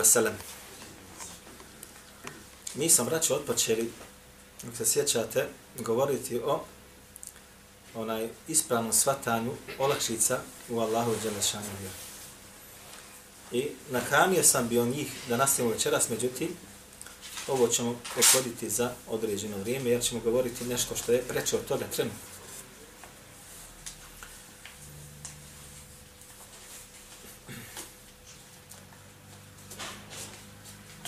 wassalamu ala. Mi sam braći odpočeli, ako se sjećate, govoriti o onaj ispravnom svatanju olakšica u Allahu Đelešanu vjeru. I na sam bio njih da nastavimo večeras, međutim, ovo ćemo odhoditi za određeno vrijeme, jer ćemo govoriti nešto što je preče od toga trenutno.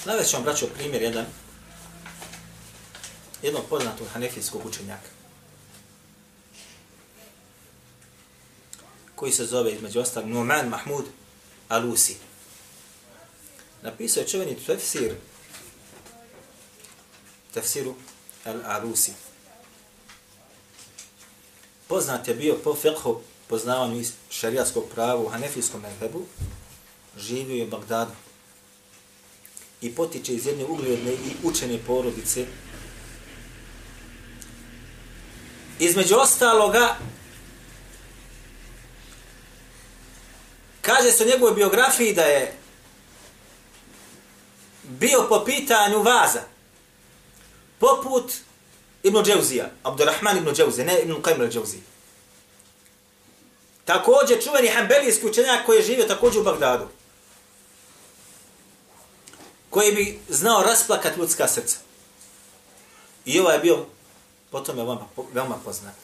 Navest vam, braćo, primjer jedan jednog poznatog hanefijskog učenjaka koji se zove između ostalog Numan Mahmud Alusi. Napisao je čuveni tefsir tefsiru Al-Alusi. Poznat je bio po fiqhu, poznavanju šarijatskog prava u hanefijskom medhebu, živio je u Bagdadu i potiče iz jedne ugledne i učene porodice. Između ostaloga, kaže se u njegovoj biografiji da je bio po pitanju vaza, poput Ibn Dževzija, Abdurrahman Ibn Dževzija, ne Ibn Qajm Dževzija. Također čuveni hanbelijski učenjak koji je živio također u Bagdadu koji bi znao rasplakat ljudska srca. I ovaj je bio potom je veoma, veoma poznat.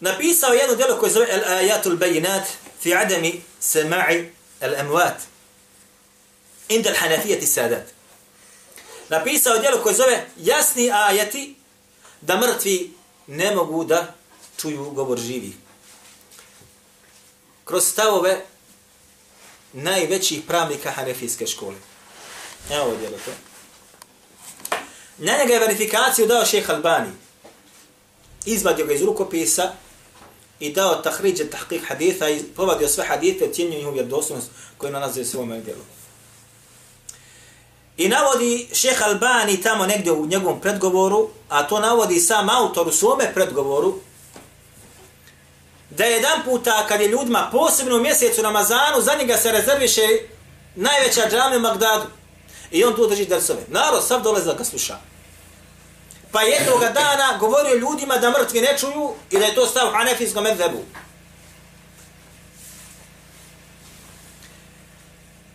Napisao jedno djelo koje zove El Ayatul Bayinat fi adami sama'i al-amwat inda al-hanafijati sadat. Napisao djelo koje zove jasni ajati da mrtvi ne mogu da čuju govor živih. Kroz stavove najvećih pravnika hanefijske škole. Evo ovo djelo to. Na njega je verifikaciju dao šeha Albani. Izvadio ga iz rukopisa i dao tahriđe tahqiq haditha i povadio sve hadite, ocjenio njihovu vjerodostojnost koju nalaze u svome djelu. I navodi šeha Albani tamo negdje u njegovom predgovoru, a to navodi sam autor u svome predgovoru, da je jedan puta kad je ljudima posebno u mjesecu Ramazanu, za njega se rezerviše najveća džamija u Magdadu. I on tu drži drsove. Narod sav dolaze da ga sluša. Pa jednog dana govorio ljudima da mrtvi ne čuju i da je to stav hanefijskom medvebu.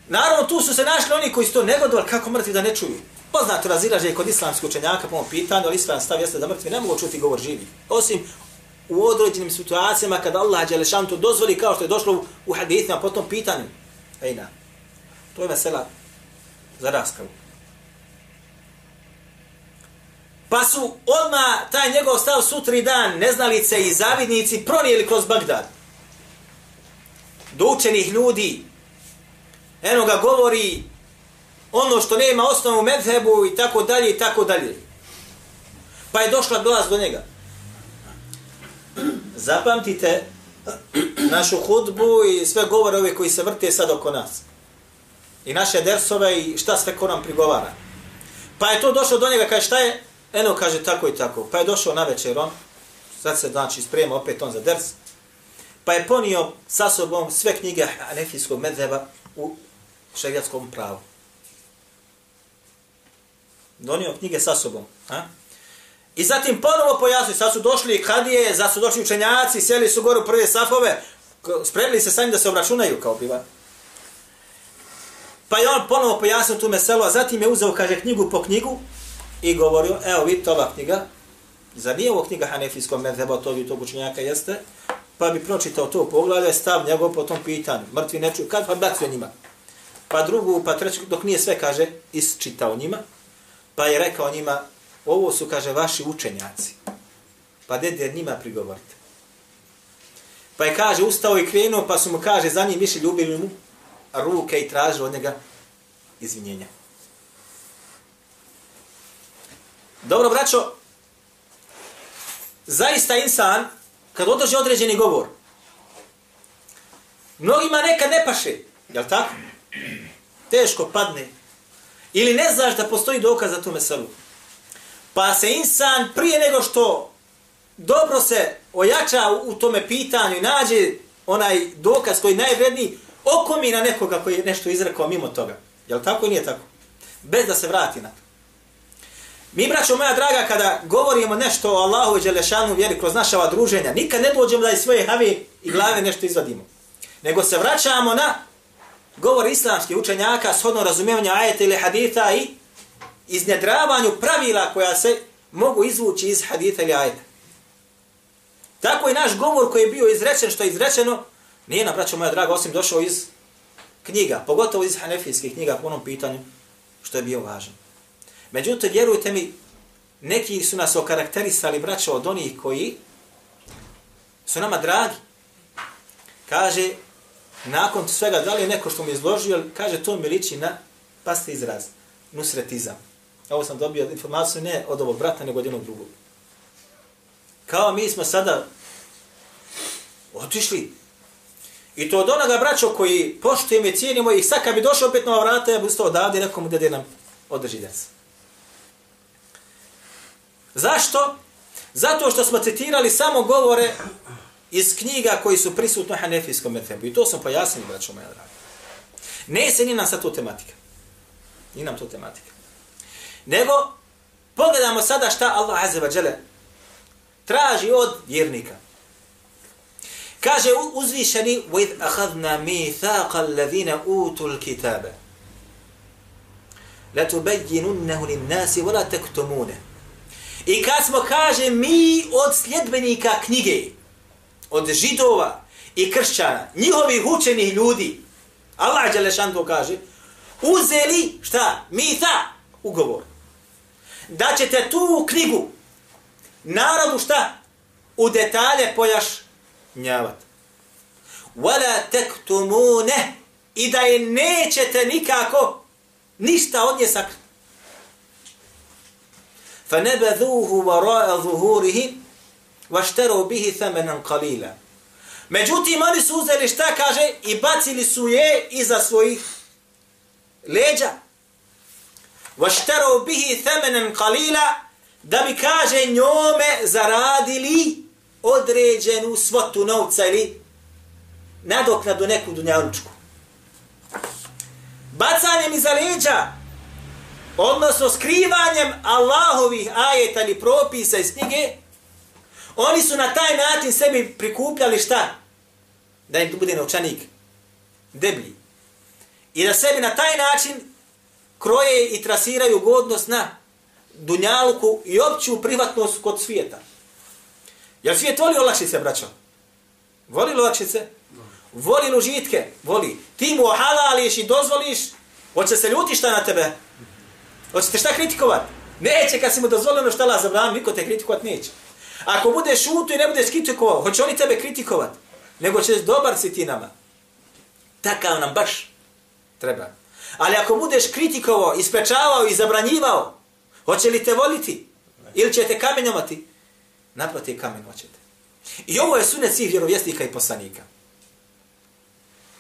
Naravno, tu su se našli oni koji su to negodovali kako mrtvi da ne čuju. Poznato razilaže kod islamskog učenjaka po ovom pitanju, ali islam stav jeste da mrtvi ne mogu čuti govor živi. Osim u određenim situacijama kada Allah Đelešan to dozvoli kao što je došlo u hadithima po tom pitanju. Ejna. To je vesela za raskavu. Pa su odma taj njegov stav sutri dan neznalice i zavidnici pronijeli kroz Bagdad. Do učenih ljudi. Eno ga govori ono što nema osnovu medhebu i tako dalje i tako dalje. Pa je došla glas do njega zapamtite našu hudbu i sve govore ove koji se vrte sad oko nas. I naše dersove i šta sve ko nam prigovara. Pa je to došlo do njega, kaže šta je? Eno kaže tako i tako. Pa je došao na večer on, sad se znači sprema opet on za ders. Pa je ponio sa sobom sve knjige Anefijskog medzeba u šarijatskom pravu. Donio knjige sa sobom. A? I zatim ponovo pojasnili, sad su došli kadije, sad su došli učenjaci, sjeli su gore u prve safove, spremili se sami da se obračunaju kao piva. Pa je on ponovo pojasnio tu meselu, a zatim je uzeo, kaže, knjigu po knjigu i govorio, evo vidite ova knjiga, za nije ovo knjiga Hanefijskog medheba, to bi tog učenjaka? Jeste, pa bi pročitao to poglavlje, stav njegov po tom pitanju, mrtvi ne čuju, kad pa bacio njima. Pa drugu, pa treću, dok nije sve, kaže, isčitao njima, pa je rekao njima, ovo su, kaže, vaši učenjaci. Pa dede njima prigovorite. Pa je, kaže, ustao i krenuo, pa su mu, kaže, za njim više ljubili mu ruke i tražili od njega izvinjenja. Dobro, braćo, zaista insan, kad održi određeni govor, mnogima nekad ne paše, jel tako? Teško padne. Ili ne znaš da postoji dokaz za tu meselu. Pa se insan prije nego što dobro se ojača u tome pitanju i nađe onaj dokaz koji je najvredniji okomi na nekoga koji je nešto izrekao mimo toga. Je li tako ili nije tako? Bez da se vrati na to. Mi, braćo moja draga, kada govorimo nešto o Allahu i Đelešanu vjeri kroz naša ova druženja, nikad ne dođemo da iz svoje have i glave nešto izvadimo. Nego se vraćamo na govor islamskih učenjaka, shodno razumijevanja ajeta ili haditha i iznedravanju pravila koja se mogu izvući iz haditha ili ajeta. Tako i naš govor koji je bio izrečen, što je izrečeno, nije nam, braćo moja draga, osim došao iz knjiga, pogotovo iz hanefijskih knjiga po onom pitanju, što je bio važno. Međutim, vjerujte mi, neki su nas okarakterisali, braćo, od onih koji su nama dragi. Kaže, nakon svega, da li je neko što mi izložio, kaže, to mi liči na, paste izraz, nusretizam. Ovo sam dobio informaciju ne od ovog brata, nego od jednog drugog. Kao mi smo sada otišli. I to od onoga braćo koji poštujemo i cijenimo i sad kad bi došao opet na vrata, ja bi ustao odavde i nekomu da nam održi djeca. Zašto? Zato što smo citirali samo govore iz knjiga koji su prisutni u Hanefijskom methebu. I to sam pojasnili, braćo moja draga. Ne se ni nam sad to tematika. Ni nam to tematika. Nego, pogledamo sada šta Allah Azza wa Jale traži od vjernika. Kaže uzvišeni وَإِذْ أَخَذْنَا مِيثَاقَ الَّذِينَ أُوتُوا الْكِتَابَ لَتُبَيِّنُنَّهُ لِلنَّاسِ وَلَا تَكْتُمُونَ I kad smo, kaže, mi od sljedbenika knjige, od židova i kršćana, njihovih učenih ljudi, Allah Đelešan to kaže, uzeli, šta, mita, ugovor, da ćete tu knjigu, narodu šta, u detalje pojašnjavat. Wala taktumune i da je nećete nikako ništa od nje sakriti. فنبذوه وراء ظهورهم واشتروا به ثمنا قليلا Međutim, oni su uzeli šta kaže i bacili su je iza svojih leđa. واشتروا به ثمنا قليلا da bi kaže njome zaradili određenu svotu novca ili nadoknadu neku dunjalučku. Bacanjem iza leđa odnosno skrivanjem Allahovih ajeta ili propisa iz knjige, oni su na taj način sebi prikupljali šta? Da im bude novčanik deblji. I da sebi na taj način kroje i trasiraju godnost na dunjaluku i opću privatnost kod svijeta. Jel svijet voli olakšice, braćo? Voli olakšice? Voli užitke? Voli. Ti mu ohalališ i dozvoliš, hoće se ljuti šta na tebe? Hoćete šta kritikovat? Neće kad si mu dozvoljeno šta la zabranio, niko te kritikovat neće. Ako budeš šutu i ne budeš kritikovao, hoće oni tebe kritikovat. Nego ćeš dobar si ti nama. Takav nam baš treba. Ali ako budeš kritikovao, ispečavao i zabranjivao, hoće li te voliti? Ili će te kamenjomati? Naproti kamen hoćete. I ovo je sunet svih vjerovjesnika i poslanika.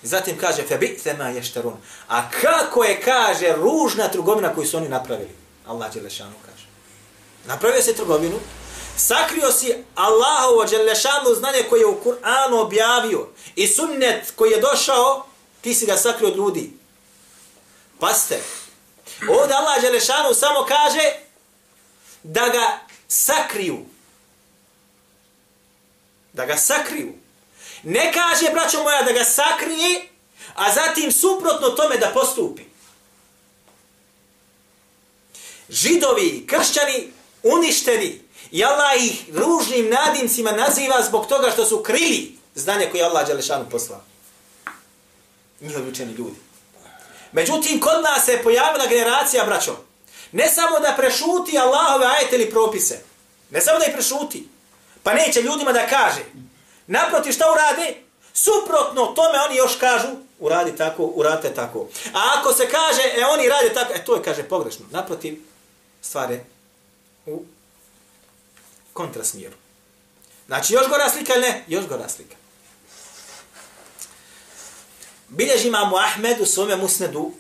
Zatim kaže febite ma ješterun. A kako je kaže ružna trgovina koju su oni napravili? Allah Đelešanu kaže. Napravio se trgovinu, sakrio si Allahovo Đelešanu znanje koje je u Kur'anu objavio i sunnet koji je došao, ti si ga sakrio od ljudi. Paste. Ovdje Allah dželešano samo kaže da ga sakriju. Da ga sakriju. Ne kaže, braćo moja, da ga sakrije, a zatim suprotno tome da postupi. Židovi, kršćani, uništeni, i Allah ih ružnim nadimcima naziva zbog toga što su krili znanje koje Allah Đelešanu poslao. Njihovi učeni ljudi. Međutim, kod nas se pojavila generacija, braćo, ne samo da prešuti Allahove ajete ili propise, ne samo da ih prešuti, pa neće ljudima da kaže, Naproti šta urade? Suprotno tome oni još kažu, uradi tako, uradite tako. A ako se kaže, e oni rade tako, e to je, kaže, pogrešno. Naprotiv, stvari u kontrasmjeru. Znači, još gora slika ili ne? Još gora slika. Bilježi imamu Ahmed u svome musnedu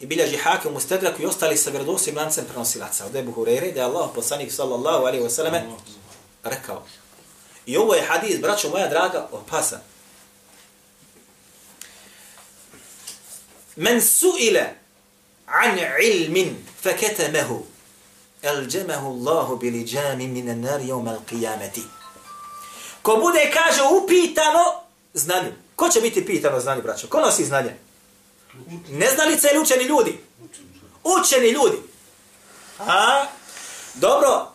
i bilježi hake u mustedraku i ostali sa vjerodosim lancem prenosilaca. Od Ebu Hureyre da je Allah poslanik sallallahu alaihi wa sallame rekao. I ovo je hadis, braćo moja draga, opasan. Men su'ile an ilmin faketemehu elđemehu Allahu bili džami mine nari jome al qiyameti. Ko bude, kaže, upitano, znanim. Ko će biti pitano znanje, braćo? Ko nosi znanje? Neznalice ili učeni ljudi? Učeni ljudi. A? Dobro.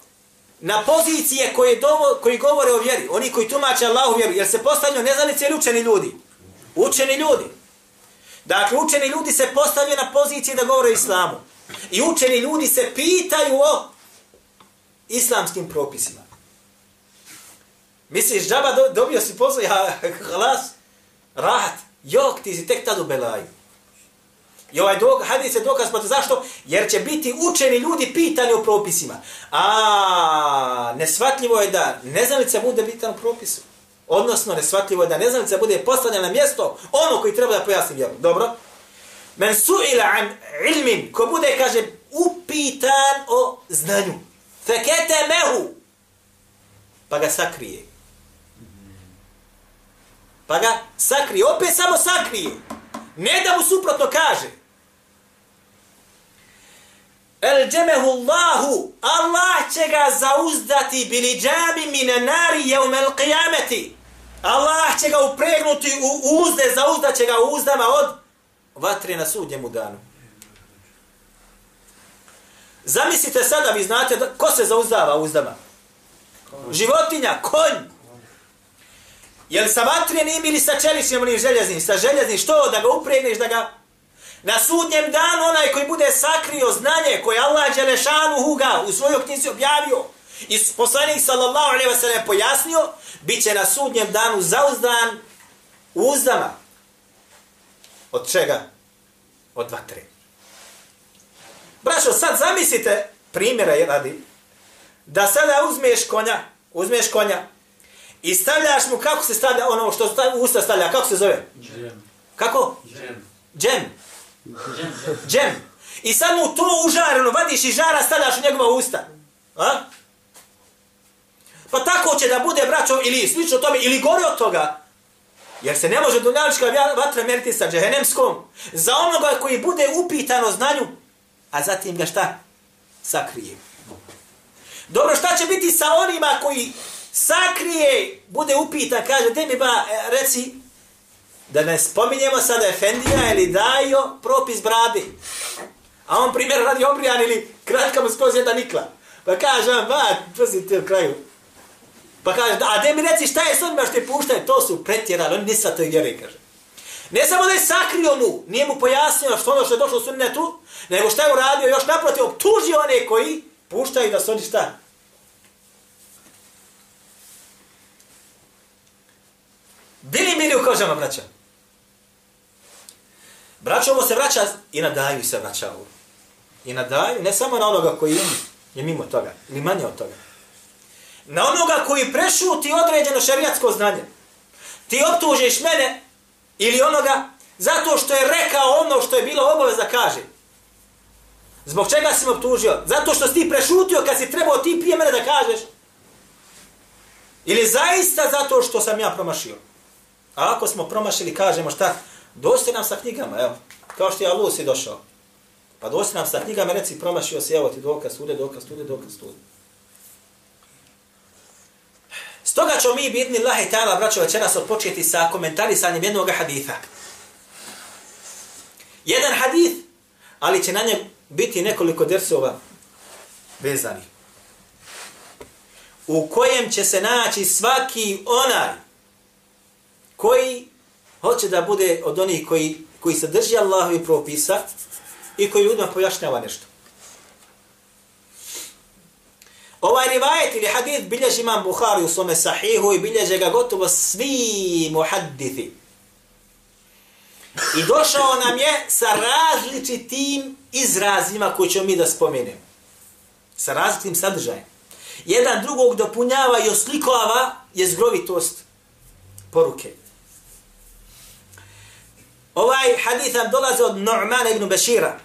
Na pozicije koje dovo, koji govore o vjeri, oni koji tumače Allahu vjeru, jer se postavljaju neznalice ili učeni ljudi? Učeni ljudi. Dakle, učeni ljudi se postavljaju na pozicije da govore o islamu. I učeni ljudi se pitaju o islamskim propisima. Misliš, džaba do, dobio si posao, ja, hlas, rahat, jok, ti si tek tad u belaju. I ovaj dok, hadis je dokaz, pa protiv zašto? Jer će biti učeni ljudi pitani o propisima. A, nesvatljivo je da neznalica bude bitan u propisu. Odnosno, nesvatljivo je da neznalica bude postavljena na mjesto ono koji treba da pojasni vjeru. Dobro? Men su'ila an ilmin, ko bude, kaže, upitan o znanju. Fekete mehu. Pa ga sakrije. Pa ga sakrije. Opet samo sakrije. Ne da mu suprotno kaže. El džemehu Allahu. Allah će ga zauzdati bili džami mine nari jeumel qiyameti. Allah će ga upregnuti u uzde, zauzdat će ga u uzdama od vatre na sudnjemu danu. Zamislite sada, vi znate, da, ko se zauzdava uzdama? Životinja, konj. Jel sa vatrenim ili sa čeličnim onim željeznim? Sa željeznim, što? Da ga upregneš, da ga... Na sudnjem danu onaj koji bude sakrio znanje koje Allah Đelešanu Huga u svojoj knjizi objavio i poslanik sallallahu alaihi wa sallam pojasnio, bit će na sudnjem danu zauzdan u uzdama. Od čega? Od vatre. Brašo, sad zamislite, primjera je radi, da sada uzmeš konja, uzmeš konja i stavljaš mu, kako se stavlja ono što u usta stavlja, kako se zove? Džem. Kako? Džem. Džem. Džem. Džem. I sad mu to užareno, vadiš i žara, stavljaš u njegova usta. A? Pa tako će da bude, braćo, ili slično tome, ili gori od toga. Jer se ne može dunjalička vatra meriti sa džehenemskom. Za onoga koji bude upitano znanju, a zatim ga šta? Sakrije. Dobro, šta će biti sa onima koji sakrije, bude upita, kaže, te mi ba, e, reci, da ne spominjemo sada Efendija ili Dajo, propis bradi. A on primjer radi obrijan ili kratka mu skroz jedna nikla. Pa kaže, ba, prosim ti u kraju. Pa kaže, a de mi reci šta je s onima što je puštaju, to su pretjerali, oni nisa to vjeri, kaže. Ne samo da je sakrio mu, nije mu pojasnio što ono što je došlo u sunnetu, nego šta je uradio, još naprotiv, optužio one koji puštaju da su oni šta? Bili mili u kožama, braća. Braćo, ovo se vraća i na daju se vraća ovo. I na daju, ne samo na onoga koji je, je mimo toga, ili manje od toga. Na onoga koji prešuti određeno šarijatsko znanje. Ti optužiš mene ili onoga zato što je rekao ono što je bilo obavez da kaže. Zbog čega si me optužio? Zato što si ti prešutio kad si trebao ti prije mene da kažeš. Ili zaista zato što sam ja promašio. A ako smo promašili, kažemo šta? Dosti nam sa knjigama, evo. Kao što je Alu si došao. Pa dosti nam sa knjigama, reci, promašio si, evo ti dokaz, sude, dokaz, sude, dokaz, sude. Stoga ćemo mi, bidni Allah i ta'ala, braćo, večeras odpočeti sa komentarisanjem jednog haditha. Jedan hadith, ali će na njem biti nekoliko dersova vezani. U kojem će se naći svaki onaj koji hoće da bude od onih koji, koji se drži Allahovi propisa i koji ljudima pojašnjava nešto. Ovaj rivajet ili hadith bilježi imam Bukhari u svome sahihu i bilježe ga gotovo svi muhaddithi. I došao nam je sa različitim izrazima koje ćemo mi da spomenemo. Sa različitim sadržajem. Jedan drugog dopunjava i oslikova je zgrovitost poruke. Ovaj hadith nam dolazi od Nu'mana ibn Bashira,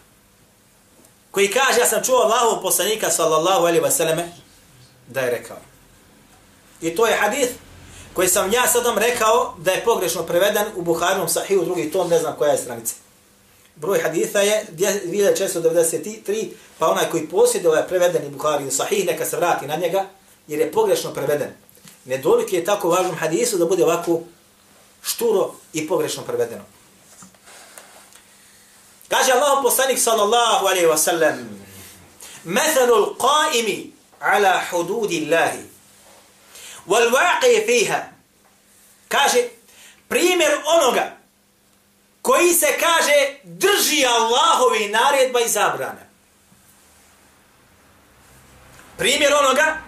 koji kaže, ja sam čuo Allahu poslanika sallallahu alaihi wa sallame, da je rekao. I to je hadith koji sam ja sadom rekao da je pogrešno preveden u Buharinom sahiju, drugi tom, ne znam koja je stranica. broj haditha je 2693, pa onaj koji posjede ovaj prevedeni Buhari u sahih, neka se vrati na njega, jer je pogrešno preveden. Nedolik je tako važnom hadisu da bude ovako šturo i pogrešno prevedeno. Kaže Allah poslanik sallallahu alaihi wasallam sallam, Methalul qaimi ala hududi Allahi, wal waqi fiha. Kaže, primjer onoga koji se kaže drži Allahovi naredba i zabrane. Primjer onoga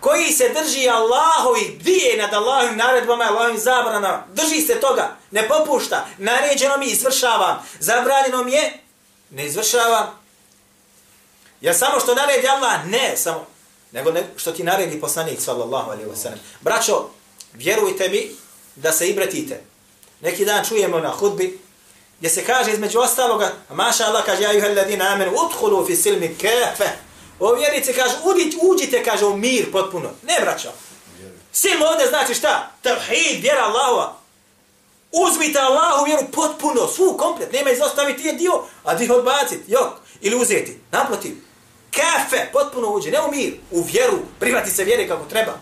koji se drži Allahovi dvije nad Allahovim naredbama i Allahovim zabranama. Drži se toga, ne popušta, naređeno mi izvršavam, zabranjeno mi je, ne izvršavam. Ja samo što naredi Allah, ne, samo, nego ne, što ti naredi poslanik, sallallahu alaihi wa sallam. Braćo, vjerujte mi da se ibretite. Neki dan čujemo na hudbi, gdje se kaže između ostaloga, maša Allah kaže, ja juhel ladina amenu, uthulu fi silmi kefe. O vjernici kaže, uđite, uđite, kaže, u mir potpuno. Ne, braćo. Sim ovdje znači šta? Tavhid, vjera Allahova. Uzmite Allahu vjeru potpuno, svu, komplet. Nema izostaviti je dio, a dio odbaciti, jok. Ili uzeti. Naprotiv. Kafe, potpuno uđe, ne u mir, u vjeru. Prihvati se vjere kako treba.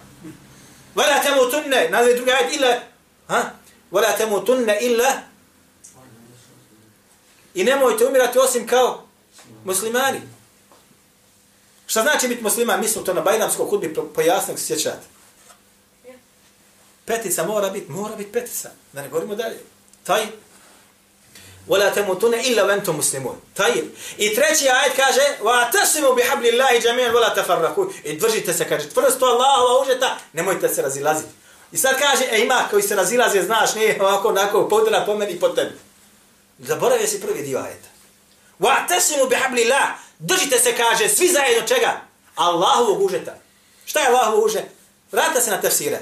Vala temu tunne, nazve druga ajed, ila... ha? Vala temu tunne, illa, I nemojte umirati osim kao muslimani. Šta znači biti musliman? Mi smo to na Bajramskoj hudbi pojasnog sjećati. Petica mora biti, mora biti petica. Da ne govorimo dalje. Taj. Wala tamutuna illa wa antum muslimun. Taj. I treći ajet kaže: "Wa tasimu bihablillahi jami'an wala tafarraqu." I držite se kaže tvrsto Allahova užeta, nemojte se razilaziti. I sad kaže, e ima koji se razilaze, znaš, nije ovako, onako, podra po meni po tebi. Zaboravio si prvi dio ajeta. Wa tasimu bihablillah. Držite se, kaže, svi zajedno čega? Allahovog užeta. Šta je Allahovo uže? Vrata se na tefsire.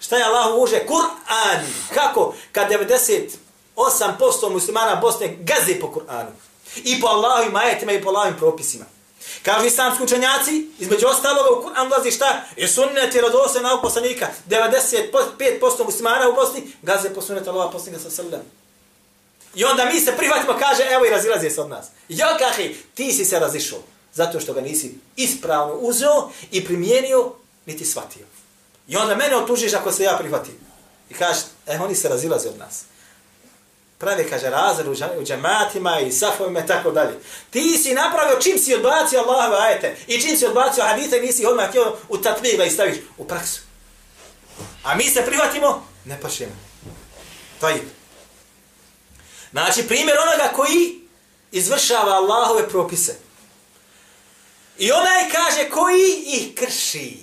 Šta je Allahovo uže? Kur'an. Kako? Kad 98% muslimana Bosne gaze po Kur'anu. I po Allahovim ajetima i po Allahovim propisima. Kažu islamski učenjaci, između ostaloga u Kur'an ulazi šta? Je sunnet i radose na poslanika. 95% muslimana u Bosni gaze po sunnetu Allaha poslanika sa sallam. I onda mi se prihvatimo, kaže, evo i razilazi se od nas. Jo, kahi, ti si se razišao. Zato što ga nisi ispravno uzeo i primijenio, niti shvatio. I onda mene otužiš ako se ja prihvatim. I kaže, e, eh, oni se razilaze od nas. Pravi, kaže, razred u džematima i safovima i tako dalje. Ti si napravio čim si odbacio Allahove ajete i čim si odbacio hadite, nisi odmah htio u tatviga i staviš u praksu. A mi se prihvatimo, ne pašemo. To je. Znači, primjer onoga koji izvršava Allahove propise. I onaj kaže koji ih krši.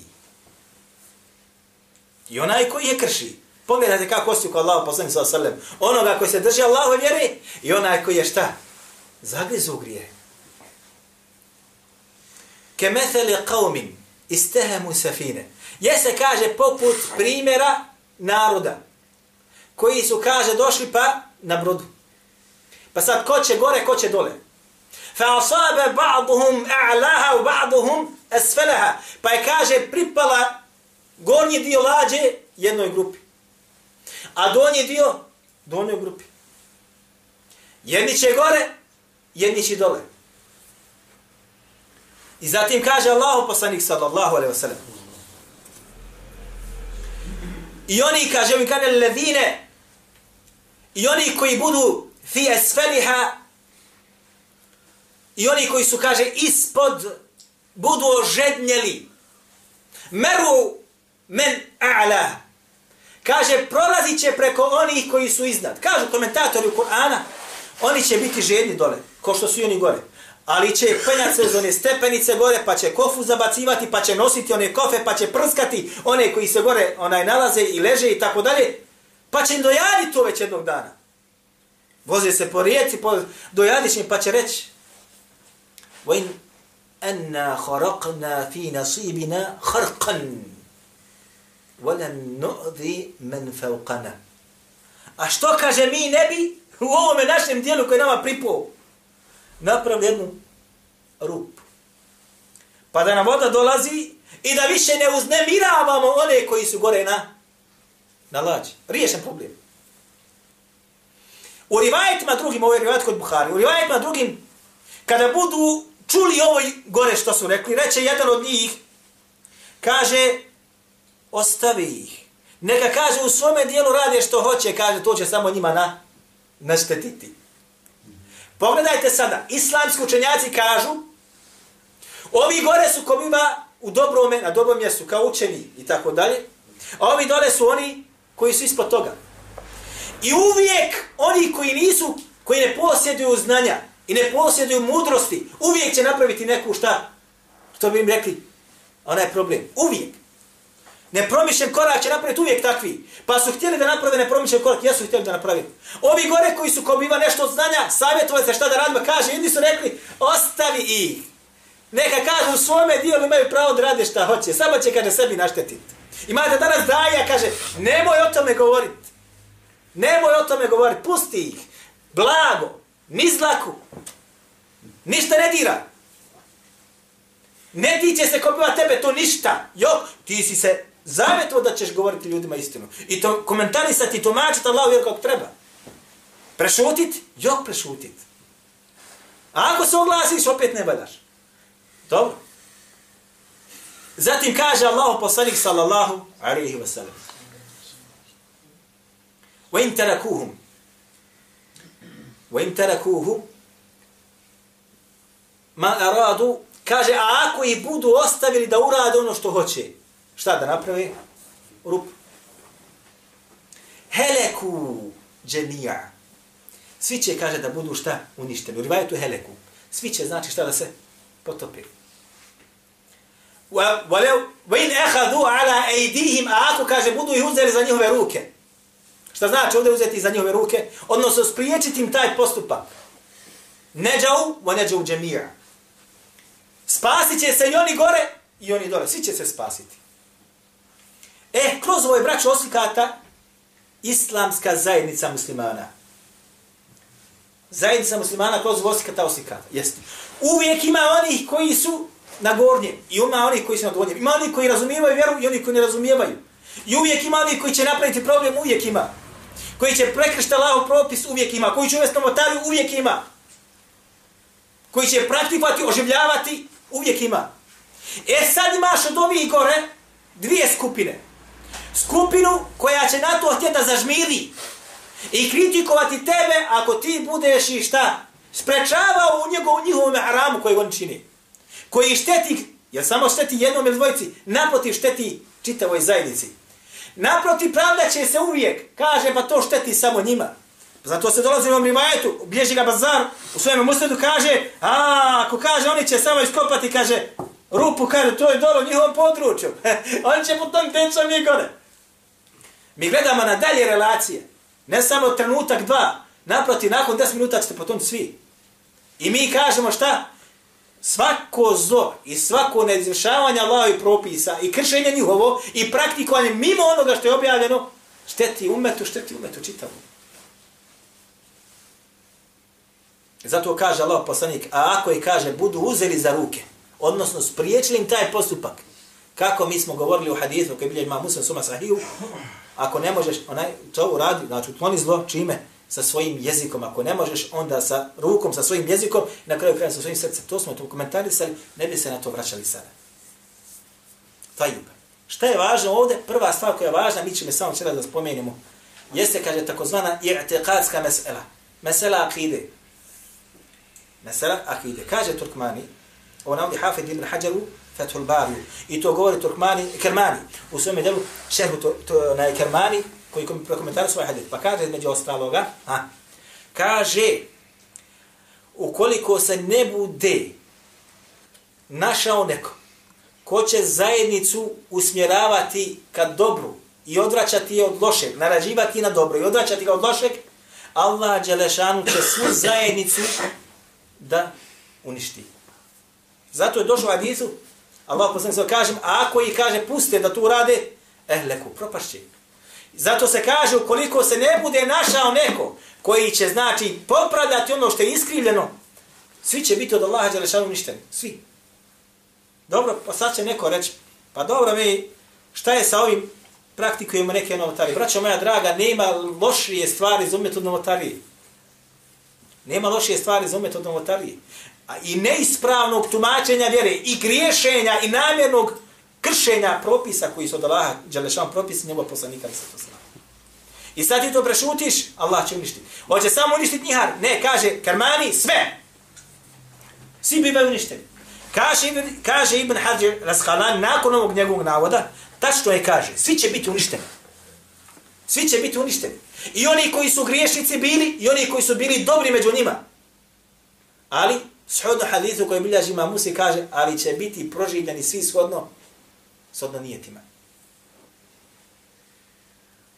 I onaj koji je krši. Pogledajte kako ostiju kod Allaho poslani sa sallam. Onoga koji se drži Allahove vjere i onaj koji je šta? Zagrizu grije. Kemetheli qavmin istehemu safine. Jese kaže poput primjera naroda koji su, kaže, došli pa na brodu. Pa sad ko će gore, ko će dole? Fa asabe ba'duhum a'laha u ba'duhum asfalaha. Pa je kaže pripala gornji dio lađe jednoj grupi. A donji dio donjoj grupi. Jedni će gore, jedni će dole. I zatim kaže Allah poslanik sallallahu alaihi wa sallam. I oni kaže, mi kaže, ledine, i oni koji budu fi esfeliha i oni koji su, kaže, ispod budu ožednjeli. Meru men a'la. Kaže, prolazit će preko onih koji su iznad. Kažu komentatori u Kur'ana, oni će biti žedni dole, ko što su i oni gore. Ali će penjati se one stepenice gore, pa će kofu zabacivati, pa će nositi one kofe, pa će prskati one koji se gore onaj nalaze i leže i tako dalje. Pa će im dojaditi to već jednog dana. Voze se po rijeci, po dojadišnjim, pa će reći وَإِنْ أَنَّا خَرَقْنَا فِي نَصِيبِنَا خَرْقًا وَلَمْ نُؤْذِ مَنْ فَوْقَنَا A što kaže mi ne bi u ovome našem dijelu koje nama pripao? Napravili jednu rup. Pa da nam voda dolazi i da više ne uznemiravamo one koji su gore na, na lađi. Riješen problem. U rivajetima drugim, ovo je rivajet kod Buhari, u rivajetima drugim, kada budu čuli ovo gore što su rekli, reče jedan od njih, kaže, ostavi ih. Neka kaže u svome dijelu rade što hoće, kaže, to će samo njima na, naštetiti. Pogledajte sada, islamski učenjaci kažu, ovi gore su ko biva u dobrome, na dobrom mjestu, kao učeni i tako dalje, a ovi dole su oni koji su ispod toga. I uvijek oni koji nisu, koji ne posjeduju znanja i ne posjeduju mudrosti, uvijek će napraviti neku šta? Što bi im rekli? onaj problem. Uvijek. Nepromišljen korak će napraviti uvijek takvi. Pa su htjeli da naprave nepromišljen korak, jesu htjeli da napravi. Ovi gore koji su kobiva nešto od znanja, savjetovali se šta da radimo, kaže, jedni su rekli, ostavi ih. Neka kažu u svome dijelu imaju pravo da rade šta hoće, samo će kaže sebi naštetiti. Imate danas daja, kaže, nemoj o tome govoriti. Nemoj o tome govoriti, pusti ih. Blago, ni zlaku. Ništa ne dira. Ne tiče se kopiva tebe, to ništa. Jo, ti si se zavetuo da ćeš govoriti ljudima istinu. I to komentarisati, tumačiti Allah vjer kako treba. Prešutit? Jo, prešutit. A ako se oglasiš, opet ne valjaš. Dobro. Zatim kaže Allah poslanik sallallahu alaihi wa sallam. Wa in tarakuhum. Wa in tarakuhu ma aradu kaže a ako i budu ostavili da urade ono što hoće šta da napravi? Rup. Heleku dženija. Svi će, kaže, da budu šta? Uništeni. U rivajetu heleku. Svi će, znači, šta da se potopi. وَإِنْ أَخَذُوا عَلَىٰ أَيْدِيهِمْ A ako, kaže, budu ih uzeli za njihove ruke. Šta znači ovdje uzeti za njihove ruke? Odnosno, spriječiti im taj postupak. Neđau, wa neđau džemija. Spasit će se i oni gore, i oni dole. Svi će se spasiti. E, kroz ovoj braću oslikata, islamska zajednica muslimana. Zajednica muslimana kroz oslikata oslikata. Jeste. Uvijek ima onih koji su na gornjem I ima onih koji su na gornjem. Ima onih koji razumijevaju vjeru i oni koji ne razumijevaju. I uvijek ima onih koji će napraviti problem, uvijek ima. Koji će prekršta lao propis, uvijek ima. Koji će uvesti novotariju, uvijek ima. Koji će praktikovati, oživljavati, uvijek ima. E sad imaš od ovih gore dvije skupine skupinu koja će na to htjeti da zažmiri i kritikovati tebe ako ti budeš i šta sprečavao u njegov, njihovom haramu koji on čini. Koji šteti, jer samo šteti jednom ili dvojici, naprotiv šteti čitavoj zajednici. Naprotiv pravda će se uvijek, kaže pa to šteti samo njima. Zato se dolazi u ovom rivajetu, bježi ga bazar, u svojem musledu kaže, a ako kaže oni će samo iskopati, kaže, rupu, kaže, to je dolo njihovom području. oni će po tom tečom i gore. Mi gledamo na dalje relacije. Ne samo trenutak dva. Naproti, nakon 10 minuta ćete potom svi. I mi kažemo šta? Svako zlo i svako neizvršavanje Allahovi propisa i kršenje njihovo i praktikovanje mimo onoga što je objavljeno, šteti umetu, šteti umetu čitavu. Zato kaže Allah poslanik, a ako i kaže, budu uzeli za ruke, odnosno spriječili im taj postupak, kako mi smo govorili u hadithu, koji bilje ima muslim suma sahiju, ako ne možeš, onaj, to uradi, znači utloni zlo, čime? Sa svojim jezikom. Ako ne možeš, onda sa rukom, sa svojim jezikom, na kraju kraja sa svojim srcem. To smo to komentarisali, ne bi se na to vraćali sada. Tajub. Šta je važno ovdje? Prva stvar koja je važna, mi ćemo samo čela da spomenemo, jeste, kaže, takozvana i'tiqadska mesela. Mesela akide. Mesela akide. Kaže Turkmani, on ovdje Hafid ibn Hajaru, Fethul Bariju. I to govori Turkmani, Kermani. U svome delu šehu to, to, na Kermani, koji prokomentari svoj hadith. Pa kaže među ostaloga, a, kaže, ukoliko se ne bude našao neko, ko će zajednicu usmjeravati ka dobru i odvraćati je od lošeg, narađivati na dobro i odvraćati ga od lošeg, Allah Đelešanu će svu zajednicu da uništi. Zato je došlo u hadisu, Allah poslanik se kaže, a ako ih kaže puste da tu rade, eh, leku, propašće. Zato se kaže, ukoliko se ne bude našao neko koji će, znači, popravljati ono što je iskrivljeno, svi će biti od Allaha Đelešanu uništeni. Svi. Dobro, pa sad će neko reći, pa dobro mi, šta je sa ovim praktikujemo neke novotarije? Braćo moja draga, nema lošije stvari za umjetu novotarije. Nema lošije stvari za umet od novotarije. A i neispravnog tumačenja vjere i griješenja i namjernog kršenja propisa koji su od Allaha, Đalešan propis njegov poslanika i sato I sad ti to prešutiš, Allah će uništiti. Hoće samo uništiti njihar. Ne, kaže, karmani, sve. Svi bivaju uništeni. Kaže Ibn, kaže Ibn Hađir Rashalan, nakon ovog njegovog navoda, tačno je kaže, svi će biti uništeni. Svi će biti uništeni. I oni koji su griješnici bili, i oni koji su bili dobri među njima. Ali, shodno hadithu koji bilja žima Musi kaže, ali će biti proživljeni svi shodno, sodno nijetima.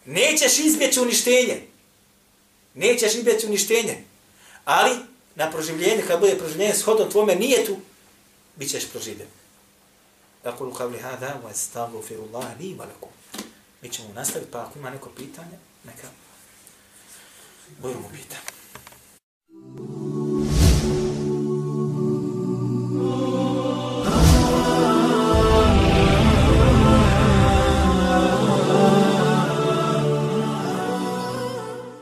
Nećeš izbjeći uništenje. Nećeš izbjeći uništenje. Ali na proživljenje, kad bude proživljenje shodom tvome nijetu, bit ćeš proživljen. Dakle, u kavli hada, u estavu, firullah, li valaku. Mi ćemo nastaviti, pa ako ima neko pitanje, neka budemo pitanje. Oh